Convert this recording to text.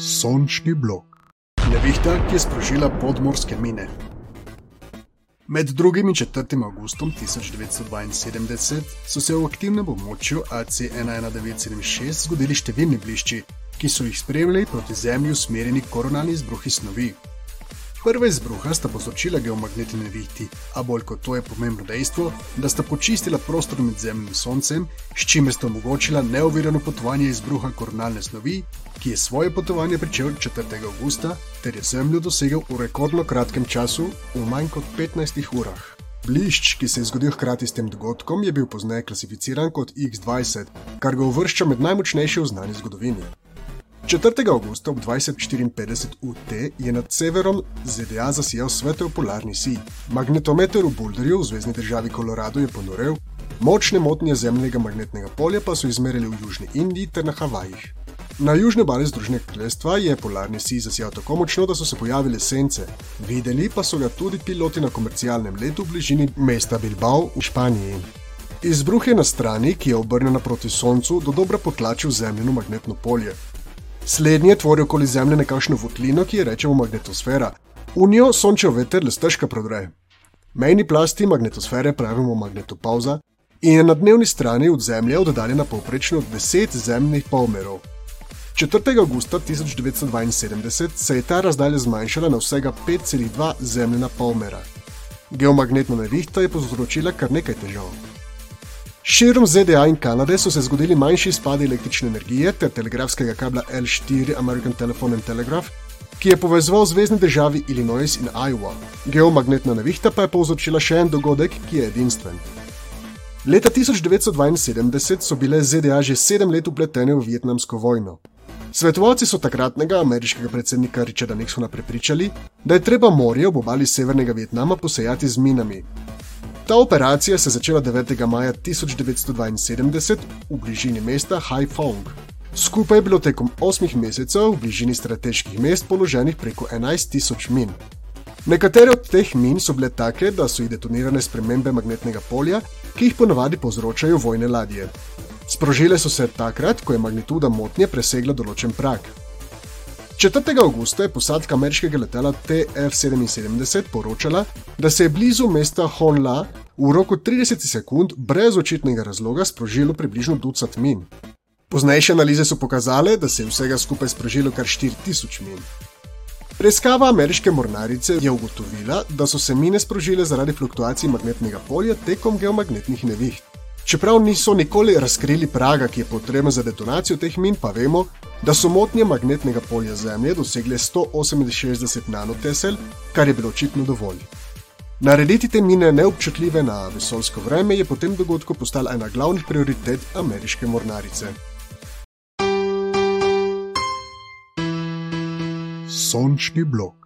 Sončni blok. Nevihta, ki je sprožila podmorske mine. Med 2. in 4. augustom 1972 so se v aktivnem območju AC-11976 zgodili številni blišči, ki so jih spremljali proti Zemlji usmerjeni koronalni izbruhi snovi. Prva izbruha sta povzročila geomagnetne nevihti, a bolj kot to je pomembno dejstvo, da sta počistila prostor med Zemljo in Soncem, s čimer sta omogočila neovirano potovanje izbruha koronalne snovi, ki je svoje potovanje pričel 4. augusta ter je Zemljo dosegel v rekordno kratkem času, v manj kot 15 urah. Blišč, ki se je zgodil hkrati s tem dogodkom, je bil pozneje klasificiran kot X-20, kar ga uvršča med najmočnejše v znani zgodovini. 4. augusta ob 20:54 UT je nad severom ZDA zasijal svetel polarni sij. Magnetometer v Boulderju v zvezdni državi Colorado je ponorel, močne motnje zemljega magnetnega polja pa so izmerili v Južni Indiji ter na Havajih. Na južni obali Združenega kraljestva je polarni sij zasijal tako močno, da so se pojavile sence, videli pa so ga tudi piloti na komercialnem letu v bližini mesta Bilbao v Španiji. Izbruh je na strani, ki je obrnjena proti Soncu, do dobra potlačil zemljino magnetno polje. Slednje tvori okoli Zemlje nekakšno votlino, ki je rečemo magnetosfera. V njo sončev veter le stežka prodre. Mejni plasti magnetosfere pravimo magnetopauza in je na dnevni strani od Zemlje oddaljena povprečno 10 zemljnih polmerov. 4. augusta 1972 se je ta razdalja zmanjšala na vsega 5,2 zemljina polmera. Geomagnetna nevihta je povzročila kar nekaj težav. Širom ZDA in Kanade so se zgodili manjši izpadi električne energije ter telegrafskega kabla L4 American Telephone and Telegraph, ki je povezoval zvezdni državi Illinois in Iowa. Geomagnetna nevihta pa je povzročila še en dogodek, ki je edinstven. Leta 1972 so bile ZDA že sedem let upletene v vietnamsko vojno. Svetovalci so takratnega ameriškega predsednika Richarda Nixona prepričali, da je treba morje ob obali severnega Vietnama posejati z minami, Ta operacija se je začela 9. maja 1972 v bližini mesta Haiphong. Skupaj je bilo tekom 8 mesecev v bližini strateških mest položenih preko 11 tisoč min. Nekatere od teh min so bile take, da so jih detonirane spremembe magnetnega polja, ki jih ponavadi povzročajo vojne ladje. Sprožile so se takrat, ko je magnituda motnje presegla določen prak. 4. augusta je posadka ameriškega letala TF-77 poročala, da se je blizu mesta Honla v roku 30 sekund brez očitnega razloga sprožilo približno ducat min. Poznejše analize so pokazale, da se je vsega skupaj sprožilo kar 4000 min. Preiskava ameriške mornarice je ugotovila, da so se mine sprožile zaradi fluktuacij magnetnega polja tekom geomagnetnih neviht. Čeprav niso nikoli razkrili praga, ki je potreben za detonacijo teh min, pa vemo, da so motnje magnetnega polja Zemlje dosegle 168 nanotesel, kar je bilo očitno dovolj. Narediti te mine neobčutljive na vesoljsko vreme je po tem dogodku postala ena glavnih prioritet ameriške mornarice. Sončni blok.